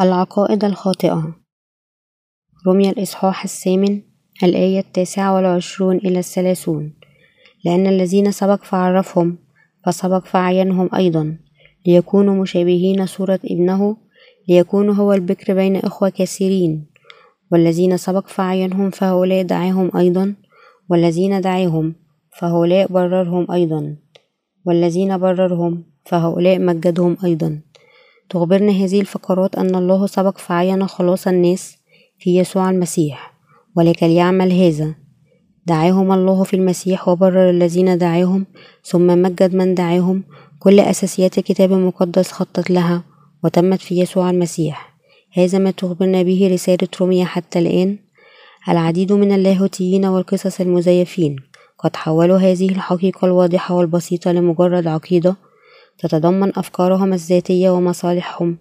العقائد الخاطئة. رمي الإصحاح الثامن الآية التاسعة والعشرون إلى الثلاثون. لأن الذين سبق فعرفهم فسبق فعينهم أيضا. ليكونوا مشابهين صورة ابنه ليكون هو البكر بين إخوة كثيرين. والذين سبق فعينهم فهؤلاء دعاهم أيضا. والذين دعاهم فهؤلاء بررهم أيضا. والذين بررهم فهؤلاء مجدهم أيضا. تخبرنا هذه الفقرات أن الله سبق فعين خلاص الناس في يسوع المسيح ولكي يعمل هذا. دعاهم الله في المسيح وبرر الذين دعاهم ثم مجد من دعاهم. كل أساسيات الكتاب المقدس خطت لها وتمت في يسوع المسيح. هذا ما تخبرنا به رسالة روميا حتى الآن. العديد من اللاهوتيين والقصص المزيفين قد حولوا هذه الحقيقة الواضحة والبسيطة لمجرد عقيدة تتضمن أفكارهم الذاتية ومصالحهم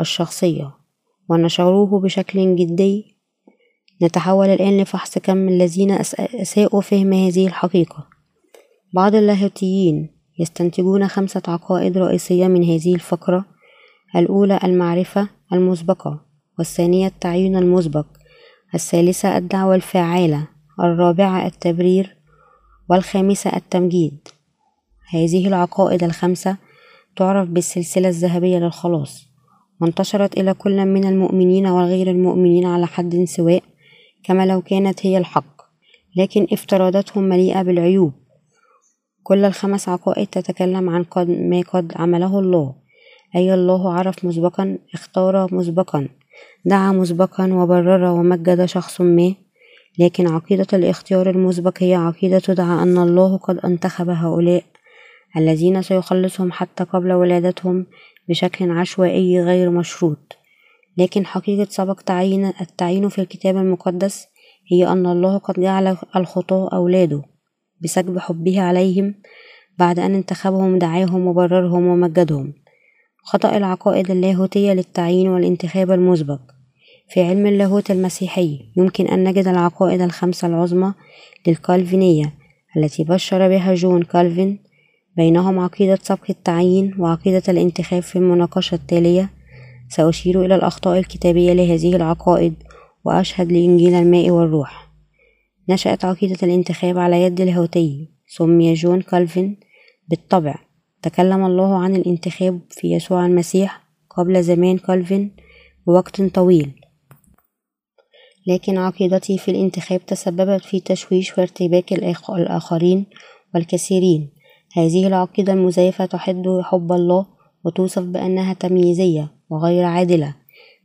الشخصية ونشروه بشكل جدي. نتحول الآن لفحص كم الذين أساءوا فهم هذه الحقيقة. بعض اللاهوتيين يستنتجون خمسة عقائد رئيسية من هذه الفقرة الأولى المعرفة المسبقة والثانية التعيين المسبق الثالثة الدعوة الفعالة الرابعة التبرير والخامسة التمجيد. هذه العقائد الخمسة تعرف بالسلسلة الذهبية للخلاص وانتشرت إلى كل من المؤمنين وغير المؤمنين على حد سواء كما لو كانت هي الحق لكن افتراضاتهم مليئة بالعيوب. كل الخمس عقائد تتكلم عن قد ما قد عمله الله أي الله عرف مسبقا اختار مسبقا دعا مسبقا وبرر ومجد شخص ما. لكن عقيدة الاختيار المسبق هي عقيدة تدعى أن الله قد أنتخب هؤلاء. الذين سيخلصهم حتى قبل ولادتهم بشكل عشوائي غير مشروط. لكن حقيقة سبق تعيين التعيين في الكتاب المقدس هي أن الله قد جعل الخطاة أولاده بسكب حبه عليهم بعد أن انتخبهم دعاهم وبررهم ومجدهم. خطأ العقائد اللاهوتية للتعيين والانتخاب المسبق. في علم اللاهوت المسيحي يمكن أن نجد العقائد الخمسة العظمى للكالفينية التي بشر بها جون كالفين بينهم عقيدة سبق التعيين وعقيدة الانتخاب في المناقشة التالية. سأشير إلى الأخطاء الكتابية لهذه العقائد وأشهد لإنجيل الماء والروح. نشأت عقيدة الانتخاب على يد لاهوتي سمي جون كالفين بالطبع. تكلم الله عن الانتخاب في يسوع المسيح قبل زمان كالفين بوقت طويل. لكن عقيدتي في الانتخاب تسببت في تشويش وارتباك الآخرين والكثيرين. هذه العقيدة المزيفة تحد حب الله وتوصف بأنها تمييزية وغير عادلة.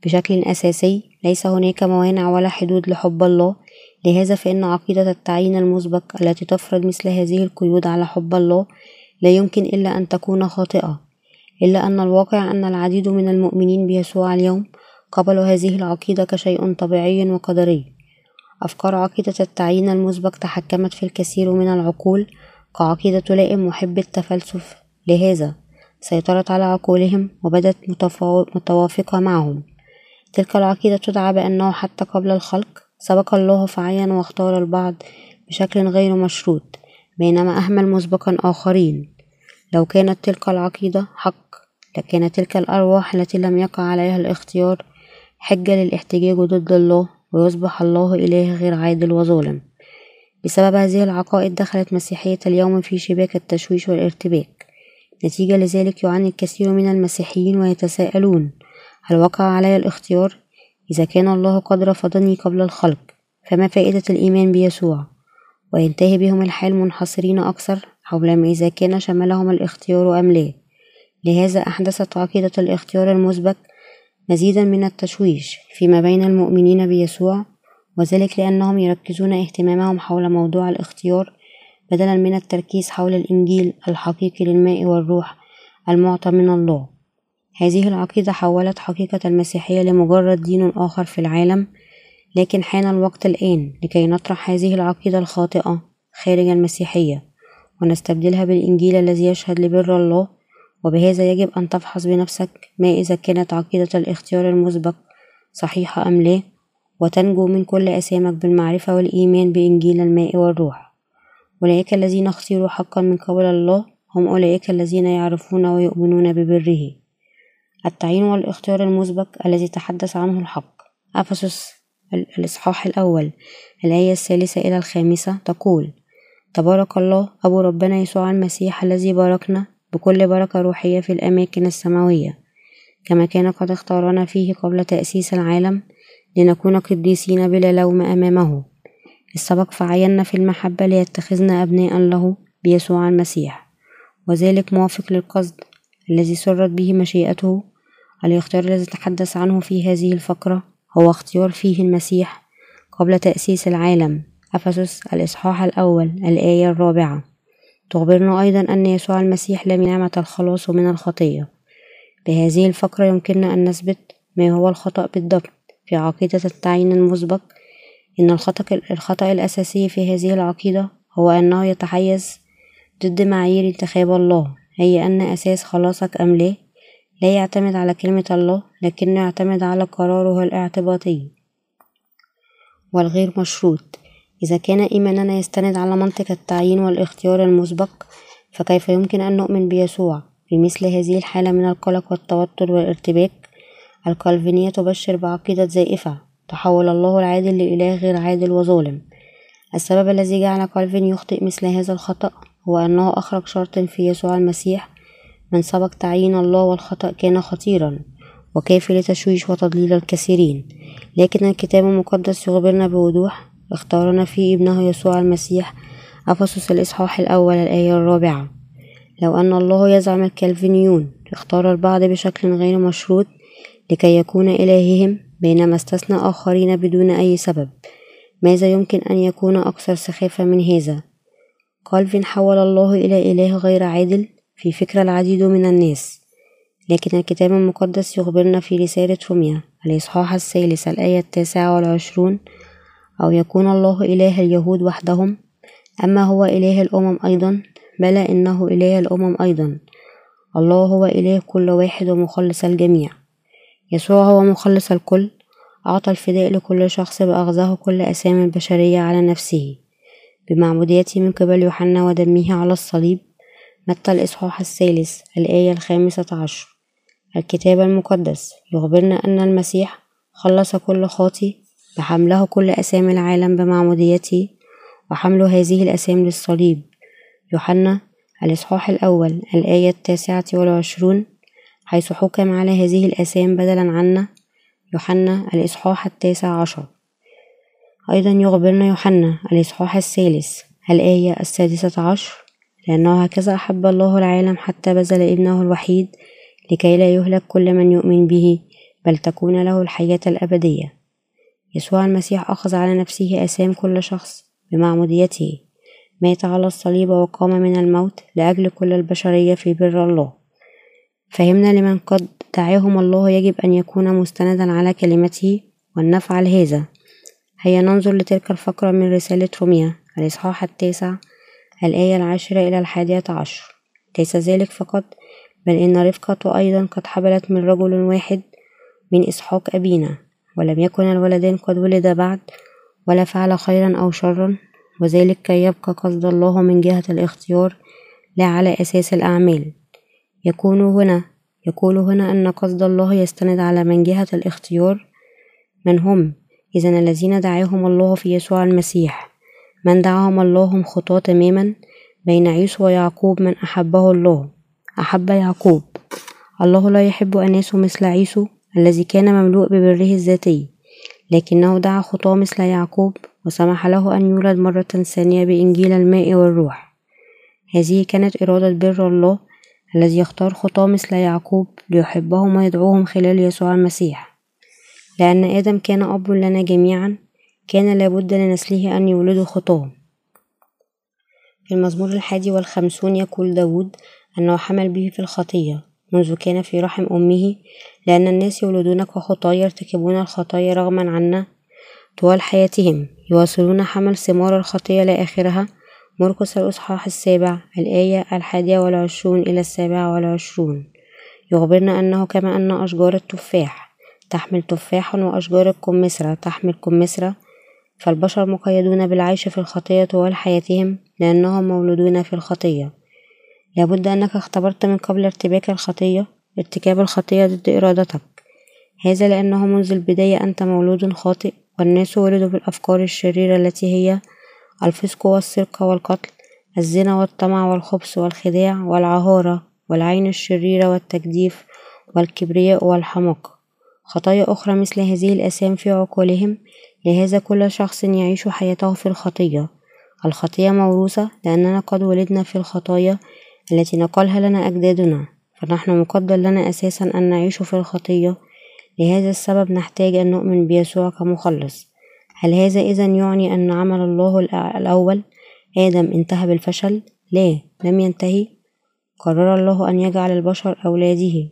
بشكل أساسي ليس هناك موانع ولا حدود لحب الله. لهذا فإن عقيدة التعيين المسبق التي تفرض مثل هذه القيود على حب الله لا يمكن إلا أن تكون خاطئة. إلا أن الواقع أن العديد من المؤمنين بيسوع اليوم قبلوا هذه العقيدة كشيء طبيعي وقدري. أفكار عقيدة التعيين المسبق تحكمت في الكثير من العقول كعقيدة تلائم محب التفلسف لهذا سيطرت على عقولهم وبدت متوافقة معهم. تلك العقيدة تدعى بأنه حتى قبل الخلق سبق الله فعين واختار البعض بشكل غير مشروط بينما أهمل مسبقا آخرين. لو كانت تلك العقيدة حق لكان تلك الأرواح التي لم يقع عليها الاختيار حجة للاحتجاج ضد الله ويصبح الله إله غير عادل وظالم. بسبب هذه العقائد دخلت مسيحية اليوم في شباك التشويش والارتباك. نتيجة لذلك يعاني الكثير من المسيحيين ويتساءلون هل وقع علي الاختيار؟ إذا كان الله قد رفضني قبل الخلق فما فائدة الإيمان بيسوع؟ وينتهي بهم الحال منحصرين أكثر حول ما إذا كان شملهم الاختيار أم لا. لهذا أحدثت عقيدة الاختيار المسبق مزيدا من التشويش فيما بين المؤمنين بيسوع وذلك لأنهم يركزون اهتمامهم حول موضوع الاختيار بدلا من التركيز حول الإنجيل الحقيقي للماء والروح المعطى من الله. هذه العقيدة حولت حقيقة المسيحية لمجرد دين آخر في العالم لكن حان الوقت الآن لكي نطرح هذه العقيدة الخاطئة خارج المسيحية ونستبدلها بالإنجيل الذي يشهد لبر الله وبهذا يجب أن تفحص بنفسك ما إذا كانت عقيدة الاختيار المسبق صحيحة أم لا. وتنجو من كل أثامك بالمعرفة والإيمان بإنجيل الماء والروح. أولئك الذين اختيروا حقا من قبل الله هم أولئك الذين يعرفون ويؤمنون ببره. التعيين والاختيار المسبق الذي تحدث عنه الحق. أفسس الإصحاح الأول الآية الثالثة إلى الخامسة تقول تبارك الله أبو ربنا يسوع المسيح الذي باركنا بكل بركة روحية في الأماكن السماوية. كما كان قد اختارنا فيه قبل تأسيس العالم لنكون قديسين بلا لوم أمامه. السبق فعينا في المحبة ليتخذنا أبناء له بيسوع المسيح. وذلك موافق للقصد الذي سرت به مشيئته الاختيار الذي تحدث عنه في هذه الفقرة هو اختيار فيه المسيح قبل تأسيس العالم. أفسس الإصحاح الأول الآية الرابعة. تخبرنا أيضا أن يسوع المسيح لم نعمة الخلاص من الخطية. بهذه الفقرة يمكننا أن نثبت ما هو الخطأ بالضبط. في عقيدة التعيين المسبق إن الخطأ, الأساسي في هذه العقيدة هو أنه يتحيز ضد معايير انتخاب الله هي أن أساس خلاصك أم لا. لا يعتمد على كلمة الله لكنه يعتمد على قراره الاعتباطي والغير مشروط. إذا كان إيماننا يستند على منطق التعيين والاختيار المسبق فكيف يمكن أن نؤمن بيسوع؟ في مثل هذه الحالة من القلق والتوتر والارتباك الكالفينية تبشر بعقيدة زائفة تحول الله العادل لإله غير عادل وظالم. السبب الذي جعل كالفين يخطئ مثل هذا الخطأ هو أنه أخرج شرط في يسوع المسيح من سبق تعيين الله والخطأ كان خطيرا وكافي لتشويش وتضليل الكثيرين. لكن الكتاب المقدس يخبرنا بوضوح اختارنا فيه ابنه يسوع المسيح أفسس الإصحاح الأول الآية الرابعة. لو أن الله يزعم الكالفينيون اختار البعض بشكل غير مشروط لكي يكون إلههم بينما استثنى آخرين بدون أي سبب. ماذا يمكن أن يكون أكثر سخافة من هذا؟ كالفين حول الله إلى إله غير عادل في فكر العديد من الناس. لكن الكتاب المقدس يخبرنا في رسالة روميا الإصحاح الثالث الآية التاسعة والعشرون أو يكون الله إله اليهود وحدهم؟ أما هو إله الأمم أيضا؟ بلى إنه إله الأمم أيضا. الله هو إله كل واحد ومخلص الجميع. يسوع هو مخلص الكل أعطى الفداء لكل شخص بأخذه كل أسامي البشرية على نفسه. بمعموديته من قبل يوحنا ودمه على الصليب متى الإصحاح الثالث الآية الخامسة عشر. الكتاب المقدس. يخبرنا أن المسيح خلص كل خاطي بحمله كل أسامي العالم بمعموديته وحمل هذه الأسامي للصليب. يوحنا الإصحاح الأول الآية التاسعة والعشرون. حيث حكم على هذه الأسام بدلا عنا يوحنا الإصحاح التاسع عشر. أيضا يخبرنا يوحنا الإصحاح الثالث الآية السادسة عشر لأنه هكذا أحب الله العالم حتى بذل ابنه الوحيد لكي لا يهلك كل من يؤمن به بل تكون له الحياة الأبدية. يسوع المسيح أخذ على نفسه آثام كل شخص بمعموديته. مات على الصليب وقام من الموت لأجل كل البشرية في بر الله. فهمنا لمن قد دعاهم الله يجب أن يكون مستندا على كلمته ولنفعل هذا هيا ننظر لتلك الفقرة من رسالة روميا. الإصحاح التاسع الآية العاشرة إلى الحادية عشر. ليس ذلك فقط بل إن رفقة أيضا قد حبلت من رجل واحد من إسحاق أبينا ولم يكن الولدان قد ولدا بعد ولا فعل خيرا أو شرا وذلك كي يبقى قصد الله من جهة الاختيار لا على أساس الأعمال. يكون هنا. يقول هنا أن قصد الله يستند على من جهة الاختيار. من هم؟ إذا الذين دعاهم الله في يسوع المسيح. من دعاهم الله هم خطاة تماما بين عيسو ويعقوب من أحبه الله. أحب يعقوب. الله لا يحب أناس مثل عيسو الذي كان مملوء ببره الذاتي لكنه دعا خطاة مثل يعقوب وسمح له أن يولد مرة ثانية بإنجيل الماء والروح. هذه كانت إرادة بر الله الذي يختار خطاة مثل يعقوب ليحبهم ويدعوهم خلال يسوع المسيح. لأن آدم كان أب لنا جميعا كان لابد لنسله أن يولدوا خطاة في المزمور الحادي والخمسون يقول داود أنه حمل به في الخطية منذ كان في رحم أمه لأن الناس يولدون كخطاة يرتكبون الخطايا رغما عنا طوال حياتهم يواصلون حمل ثمار الخطية لآخرها مرقس الإصحاح السابع الآية الحادية والعشرون إلى السابعة والعشرون. يخبرنا أنه كما أن أشجار التفاح تحمل تفاحا وأشجار الكمثرى تحمل كمثرى فالبشر مقيدون بالعيش في الخطية طوال حياتهم لأنهم مولودون في الخطية. لابد أنك اختبرت من قبل ارتباك الخطية ارتكاب الخطية ضد إرادتك. هذا لأنه منذ البداية أنت مولود خاطئ والناس ولدوا بالأفكار الشريرة التي هي الفسق والسرقة والقتل الزنا والطمع والخبث والخداع والعهارة والعين الشريرة والتجديف والكبرياء والحماقة خطايا أخرى مثل هذه الآثام في عقولهم لهذا كل شخص يعيش حياته في الخطية. الخطية موروثة لأننا قد ولدنا في الخطايا التي نقلها لنا أجدادنا فنحن مقدر لنا أساسا أن نعيش في الخطية. لهذا السبب نحتاج أن نؤمن بيسوع كمخلص. هل هذا إذا يعني أن عمل الله الأول؟ آدم انتهى بالفشل؟ لا لم ينتهي. قرر الله أن يجعل البشر أولاده.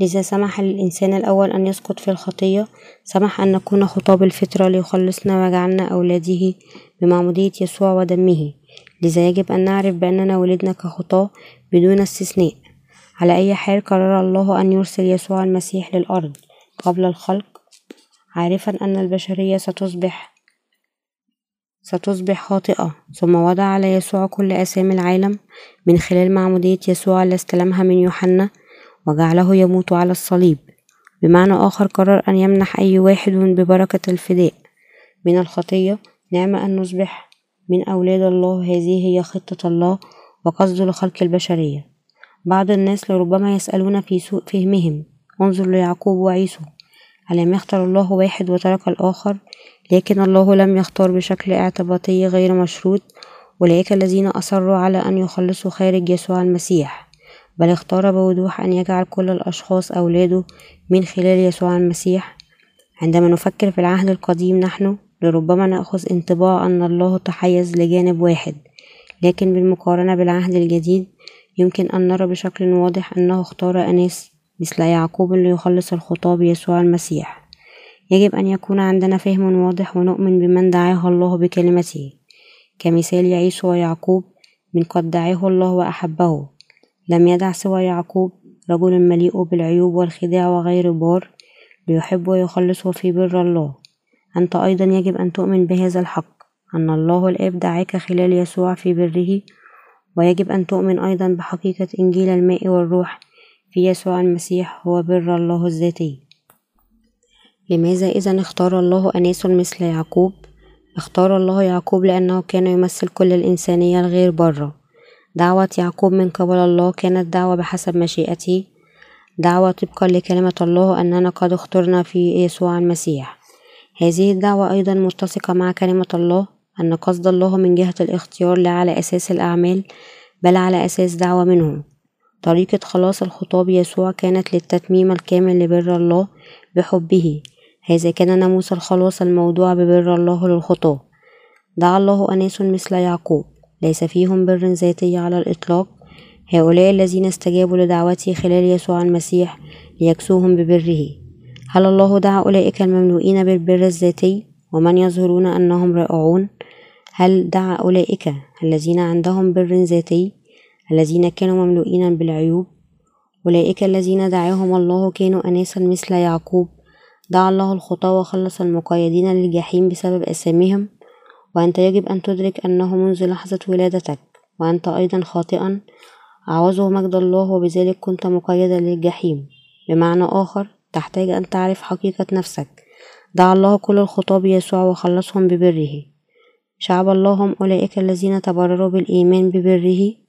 لذا سمح للإنسان الأول أن يسقط في الخطية. سمح أن نكون خطاب الفطرة ليخلصنا وجعلنا أولاده بمعمودية يسوع ودمه. لذا يجب أن نعرف بأننا ولدنا كخطاة بدون استثناء. على أي حال قرر الله أن يرسل يسوع المسيح للأرض قبل الخلق؟ عارفا أن البشرية ستصبح ستصبح خاطئة. ثم وضع على يسوع كل آثام العالم من خلال معمودية يسوع اللي استلمها من يوحنا وجعله يموت على الصليب. بمعنى آخر قرر أن يمنح أي واحد ببركة الفداء من الخطية. نعمة أن نصبح من أولاد الله. هذه هي خطة الله وقصده لخلق البشرية. بعض الناس لربما يسألون في سوء فهمهم. انظر ليعقوب وعيسو. ألم يختر الله واحد وترك الآخر؟ لكن الله لم يختار بشكل اعتباطي غير مشروط أولئك الذين أصروا على أن يخلصوا خارج يسوع المسيح. بل اختار بوضوح أن يجعل كل الأشخاص أولاده من خلال يسوع المسيح. عندما نفكر في العهد القديم نحن لربما نأخذ انطباع أن الله تحيز لجانب واحد. لكن بالمقارنة بالعهد الجديد يمكن أن نرى بشكل واضح أنه اختار أناس مثل يعقوب ليخلص الخطاب يسوع المسيح. يجب أن يكون عندنا فهم واضح ونؤمن بمن دعاه الله بكلمته كمثال يعيسو ويعقوب من قد دعاه الله وأحبه. لم يدع سوى يعقوب رجل مليء بالعيوب والخداع وغير بار ليحب ويخلصه في بر الله. أنت أيضا يجب أن تؤمن بهذا الحق أن الله الآب دعاك خلال يسوع في بره. ويجب أن تؤمن أيضا بحقيقة إنجيل الماء والروح في يسوع المسيح هو بر الله الذاتي. لماذا إذا اختار الله أناس مثل يعقوب؟ اختار الله يعقوب لأنه كان يمثل كل الإنسانية الغير برة. دعوة يعقوب من قبل الله كانت دعوة بحسب مشيئته. دعوة طبقا لكلمة الله أننا قد اخترنا في يسوع المسيح. هذه الدعوة أيضا متسقة مع كلمة الله أن قصد الله من جهة الاختيار لا على أساس الأعمال بل على أساس دعوة منه طريقة خلاص الخطاب يسوع كانت للتتميم الكامل لبر الله بحبه. هذا كان ناموس الخلاص الموضوع ببر الله للخطاة دعا الله أناس مثل يعقوب. ليس فيهم بر ذاتي على الإطلاق. هؤلاء الذين استجابوا لدعوته خلال يسوع المسيح ليكسوهم ببره. هل الله دعا أولئك المملوئين بالبر الذاتي؟ ومن يظهرون أنهم رائعون؟ هل دعا أولئك الذين عندهم بر ذاتي؟ الذين كانوا مملوئين بالعيوب. أولئك الذين دعاهم الله كانوا أناسا مثل يعقوب. دعا الله الخطاة وخلص المقيدين للجحيم بسبب أساميهم وأنت يجب أن تدرك أنه منذ لحظة ولادتك وأنت أيضا خاطئا. عوزه مجد الله وبذلك كنت مقيدا للجحيم. بمعنى آخر تحتاج أن تعرف حقيقة نفسك. دعا الله كل الخطاة بيسوع وخلصهم ببره. شعب الله هم أولئك الذين تبرروا بالإيمان ببره.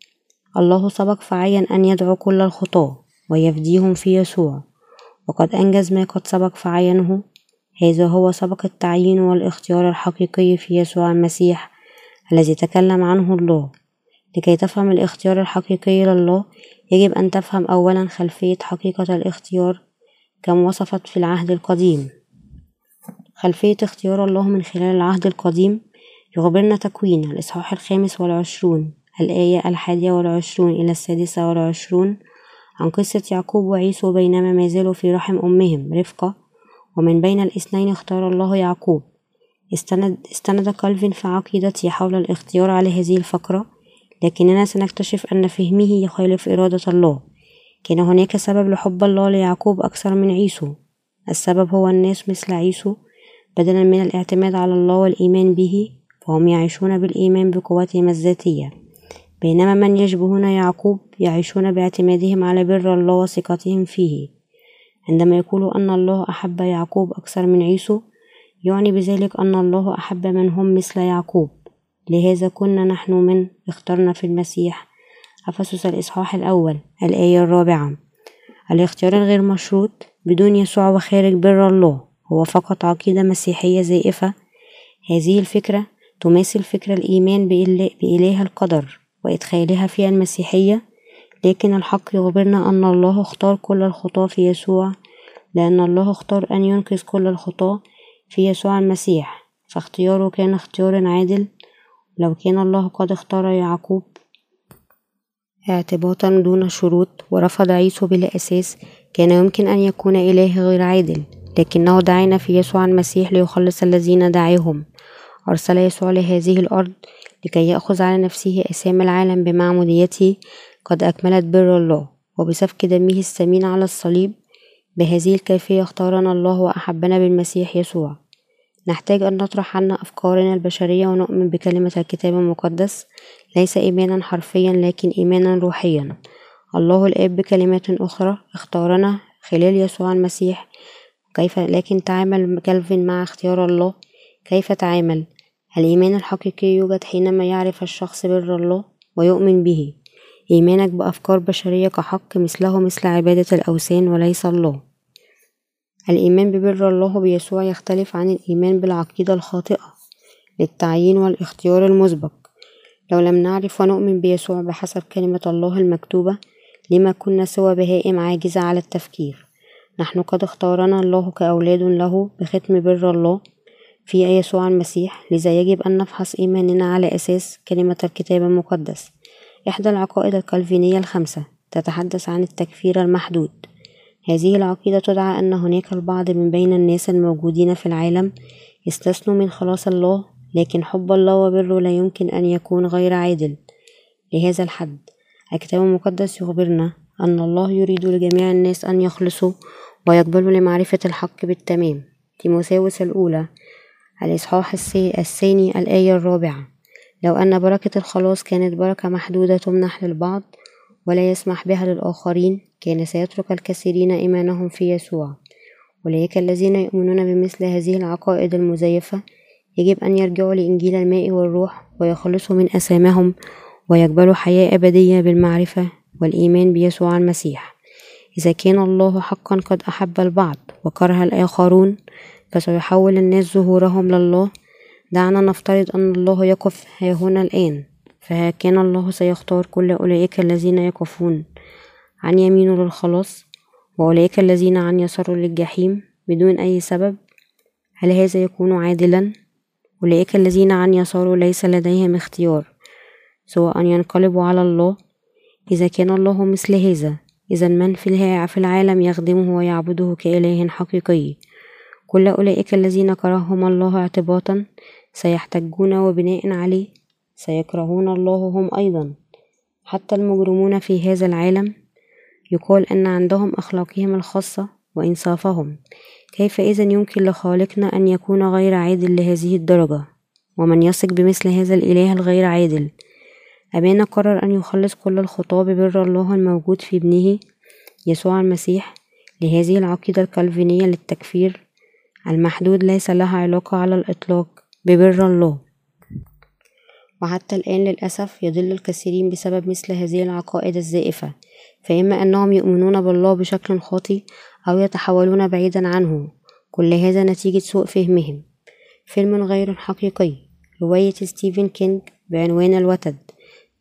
الله سبق فعين أن يدعو كل الخطاة ويفديهم في يسوع. وقد أنجز ما قد سبق فعينه هذا هو سبق التعيين والاختيار الحقيقي في يسوع المسيح الذي تكلم عنه الله. لكي تفهم الاختيار الحقيقي لله يجب أن تفهم أولا خلفية حقيقة الاختيار كم وصفت في العهد القديم. خلفية اختيار الله من خلال العهد القديم يخبرنا تكوين الإصحاح الخامس والعشرون. الآية الحادية والعشرون إلى السادسة والعشرون. عن قصة يعقوب وعيسو بينما ما زالوا في رحم أمهم رفقة. ومن بين الاثنين اختار الله يعقوب. استند, استند كالفين في عقيدته حول الاختيار على هذه الفقرة. لكننا سنكتشف أن فهمه يخالف إرادة الله. كان هناك سبب لحب الله ليعقوب أكثر من عيسو السبب هو الناس مثل عيسو بدلا من الاعتماد على الله والإيمان به فهم يعيشون بالإيمان بقوتهم الذاتية. بينما من يشبهون يعقوب يعيشون باعتمادهم على بر الله وثقتهم فيه. عندما يقول أن الله أحب يعقوب أكثر من عيسو يعني بذلك أن الله أحب من هم مثل يعقوب. لهذا كنا نحن من اخترنا في المسيح. أفسس الإصحاح الأول الآية الرابعة. الاختيار الغير مشروط بدون يسوع وخارج بر الله هو فقط عقيدة مسيحية زائفة. هذه الفكرة تماثل فكرة الإيمان بإله القدر. وإدخالها في المسيحية لكن الحق يخبرنا أن الله اختار كل الخطاة في يسوع لأن الله اختار أن ينقذ كل الخطاة في يسوع المسيح. فاختياره كان اختيار عادل لو كان الله قد اختار يعقوب. اعتباطا دون شروط ورفض عيسو بلا أساس كان يمكن أن يكون إله غير عادل لكنه دعانا في يسوع المسيح ليخلص الذين دعاهم. أرسل يسوع لهذه الأرض لكي يأخذ على نفسه أسام العالم بمعموديته قد أكملت بر الله وبسفك دمه الثمين على الصليب بهذه الكيفية اختارنا الله وأحبنا بالمسيح يسوع. نحتاج أن نطرح عنا أفكارنا البشرية ونؤمن بكلمة الكتاب المقدس ليس إيمانا حرفيا لكن إيمانا روحيا. الله الآب بكلمات أخرى اختارنا خلال يسوع المسيح كيف لكن تعامل كالفين مع اختيار الله كيف تعامل؟ الإيمان الحقيقي يوجد حينما يعرف الشخص بر الله ويؤمن به. إيمانك بأفكار بشرية كحق مثله مثل عبادة الأوثان وليس الله. الإيمان ببر الله بيسوع يختلف عن الإيمان بالعقيدة الخاطئة للتعيين والاختيار المسبق. لو لم نعرف ونؤمن بيسوع بحسب كلمة الله المكتوبة لما كنا سوى بهائم عاجزة على التفكير. نحن قد اختارنا الله كأولاد له بختم بر الله في يسوع المسيح لذا يجب أن نفحص إيماننا على أساس كلمة الكتاب المقدس. إحدى العقائد الكالفينية الخمسة تتحدث عن التكفير المحدود. هذه العقيدة تدعى أن هناك البعض من بين الناس الموجودين في العالم استثنوا من خلاص الله لكن حب الله وبره لا يمكن أن يكون غير عادل. لهذا الحد الكتاب المقدس يخبرنا أن الله يريد لجميع الناس أن يخلصوا ويقبلوا لمعرفة الحق بالتمام. تيموثاوس الأولى الإصحاح الثاني الآية الرابعة. لو أن بركة الخلاص كانت بركة محدودة تمنح للبعض ولا يسمح بها للآخرين كان سيترك الكثيرين إيمانهم في يسوع. أولئك الذين يؤمنون بمثل هذه العقائد المزيفة يجب أن يرجعوا لإنجيل الماء والروح ويخلصوا من أثامهم ويقبلوا حياة أبدية بالمعرفة والإيمان بيسوع المسيح. إذا كان الله حقا قد أحب البعض وكره الآخرون فسيحول الناس ظهورهم لله. دعنا نفترض أن الله يقف ها هنا الآن. فها كان الله سيختار كل أولئك الذين يقفون. عن يمينه للخلاص وأولئك الذين عن يساره للجحيم بدون أي سبب. هل هذا يكون عادلا؟ أولئك الذين عن يساره ليس لديهم اختيار سوى أن ينقلبوا على الله. إذا كان الله مثل هذا إذا من في العالم يخدمه ويعبده كإله حقيقي. كل أولئك الذين كرههم الله اعتباطا سيحتجون وبناء عليه سيكرهون الله هم أيضا. حتى المجرمون في هذا العالم يقال أن عندهم أخلاقهم الخاصة وإنصافهم. كيف إذا يمكن لخالقنا أن يكون غير عادل لهذه الدرجة؟ ومن يثق بمثل هذا الإله الغير عادل؟ أبانا قرر أن يخلص كل الخطاة ببر الله الموجود في ابنه يسوع المسيح لهذه العقيدة الكالفينية للتكفير المحدود ليس لها علاقة على الإطلاق ببر الله. وحتى الآن للأسف يضل الكثيرين بسبب مثل هذه العقائد الزائفة فإما أنهم يؤمنون بالله بشكل خاطئ أو يتحولون بعيدا عنه. كل هذا نتيجة سوء فهمهم. فيلم غير حقيقي رواية ستيفن كينج بعنوان الوتد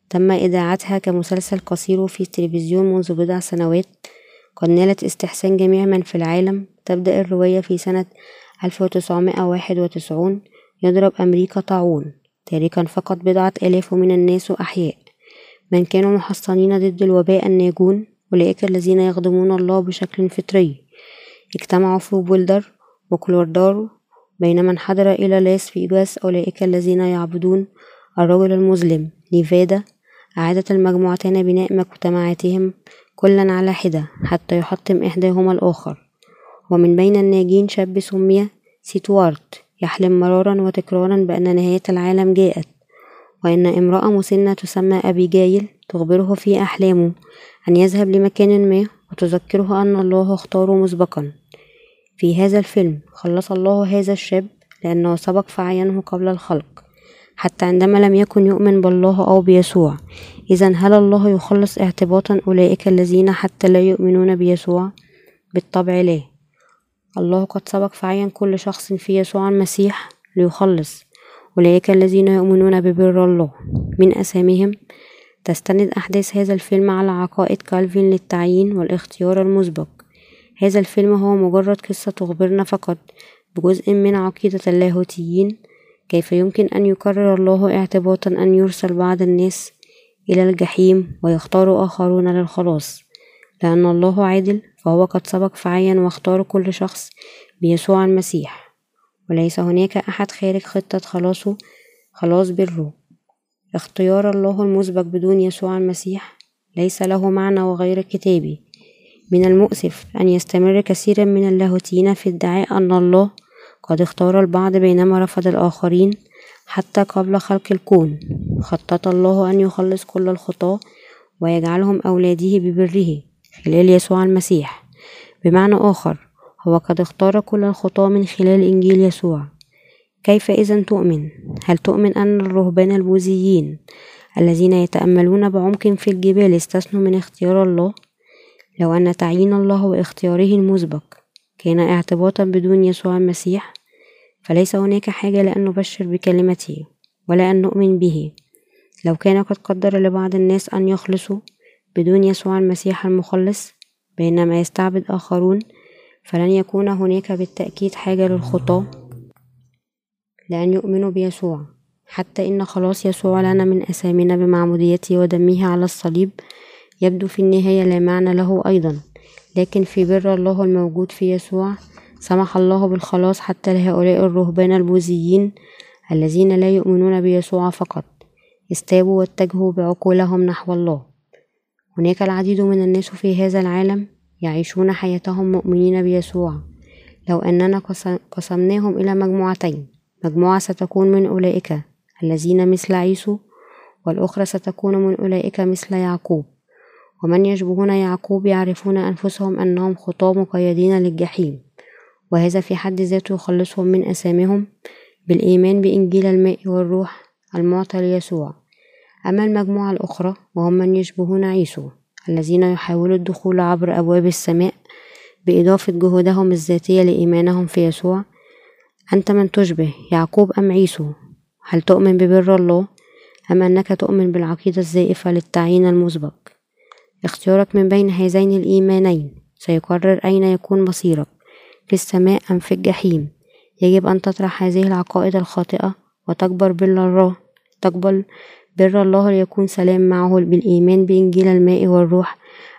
تم إذاعتها كمسلسل قصير في التلفزيون منذ بضع سنوات قد نالت استحسان جميع من في العالم. تبدأ الرواية في سنة 1991 يضرب أمريكا طاعون. تاركا فقط بضعة آلاف من الناس أحياء. من كانوا محصنين ضد الوباء الناجون أولئك الذين يخدمون الله بشكل فطري. اجتمعوا في بولدر كولورادو بينما انحدر إلى لاس فيجاس أولئك الذين يعبدون الرجل المظلم نيفادا أعادت المجموعتان بناء مجتمعاتهم كلا على حدة حتى يحطم إحداهما الآخر. ومن بين الناجين شاب سمي ستيوارت يحلم مرارا وتكرارا بأن نهاية العالم جاءت. وإن امرأة مسنة تسمى أبيجايل تخبره في أحلامه أن يذهب لمكان ما وتذكره أن الله اختاره مسبقا. في هذا الفيلم خلص الله هذا الشاب لأنه سبق فعينه قبل الخلق. حتى عندما لم يكن يؤمن بالله أو بيسوع. إذا هل الله يخلص اعتباطا أولئك الذين حتى لا يؤمنون بيسوع؟ بالطبع لا. الله قد سبق فعين كل شخص في يسوع المسيح ليخلص. أولئك الذين يؤمنون ببر الله. من أساميهم تستند أحداث هذا الفيلم على عقائد كالفين للتعيين والاختيار المسبق. هذا الفيلم هو مجرد قصة تخبرنا فقط بجزء من عقيدة اللاهوتيين كيف يمكن أن يكرر الله اعتباطا أن يرسل بعض الناس إلى الجحيم ويختار آخرون للخلاص؟ لأن الله عادل فهو قد سبق فعين واختار كل شخص بيسوع المسيح. وليس هناك أحد خارج خطة خلاصه خلاص بره. اختيار الله المسبق بدون يسوع المسيح ليس له معنى وغير كتابي. من المؤسف أن يستمر كثيرا من اللاهوتيين في ادعاء أن الله قد اختار البعض بينما رفض الآخرين حتى قبل خلق الكون خطط الله أن يخلص كل الخطاة ويجعلهم أولاده ببره خلال يسوع المسيح بمعنى آخر هو قد اختار كل الخطاة من خلال إنجيل يسوع كيف إذا تؤمن؟ هل تؤمن أن الرهبان البوذيين الذين يتأملون بعمق في الجبال استثنوا من اختيار الله؟ لو أن تعيين الله واختياره المسبق كان اعتباطا بدون يسوع المسيح فليس هناك حاجة لأن نبشر بكلمته ولا أن نؤمن به. لو كان قد قدر لبعض الناس أن يخلصوا بدون يسوع المسيح المخلص بينما يستعبد آخرون فلن يكون هناك بالتأكيد حاجة للخطاة لأن يؤمنوا بيسوع. حتى إن خلاص يسوع لنا من أثامنا بمعموديته ودمه على الصليب يبدو في النهاية لا معنى له أيضا. لكن في بر الله الموجود في يسوع سمح الله بالخلاص حتى لهؤلاء الرهبان البوذيين الذين لا يؤمنون بيسوع فقط استابوا واتجهوا بعقولهم نحو الله. هناك العديد من الناس في هذا العالم يعيشون حياتهم مؤمنين بيسوع. لو أننا قسمناهم إلى مجموعتين مجموعة ستكون من أولئك الذين مثل عيسو والأخرى ستكون من أولئك مثل يعقوب. ومن يشبهون يعقوب يعرفون أنفسهم أنهم خطاة مقيدين للجحيم. وهذا في حد ذاته يخلصهم من أسامهم بالإيمان بإنجيل الماء والروح المعطى ليسوع. أما المجموعة الأخرى وهم من يشبهون عيسو الذين يحاولوا الدخول عبر أبواب السماء بإضافة جهودهم الذاتية لإيمانهم في يسوع. أنت من تشبه يعقوب أم عيسو؟ هل تؤمن ببر الله أم أنك تؤمن بالعقيدة الزائفة للتعيين المسبق؟ اختيارك من بين هذين الإيمانين سيقرر أين يكون مصيرك. في السماء أم في الجحيم. يجب أن تطرح هذه العقائد الخاطئة وتكبر بر الله تقبل بر الله ليكون سلام معه بالإيمان بإنجيل الماء والروح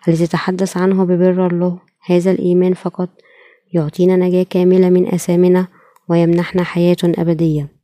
الذي تحدث عنه ببر الله. هذا الإيمان فقط يعطينا نجاة كاملة من أثامنا ويمنحنا حياة أبدية.